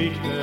Geschichte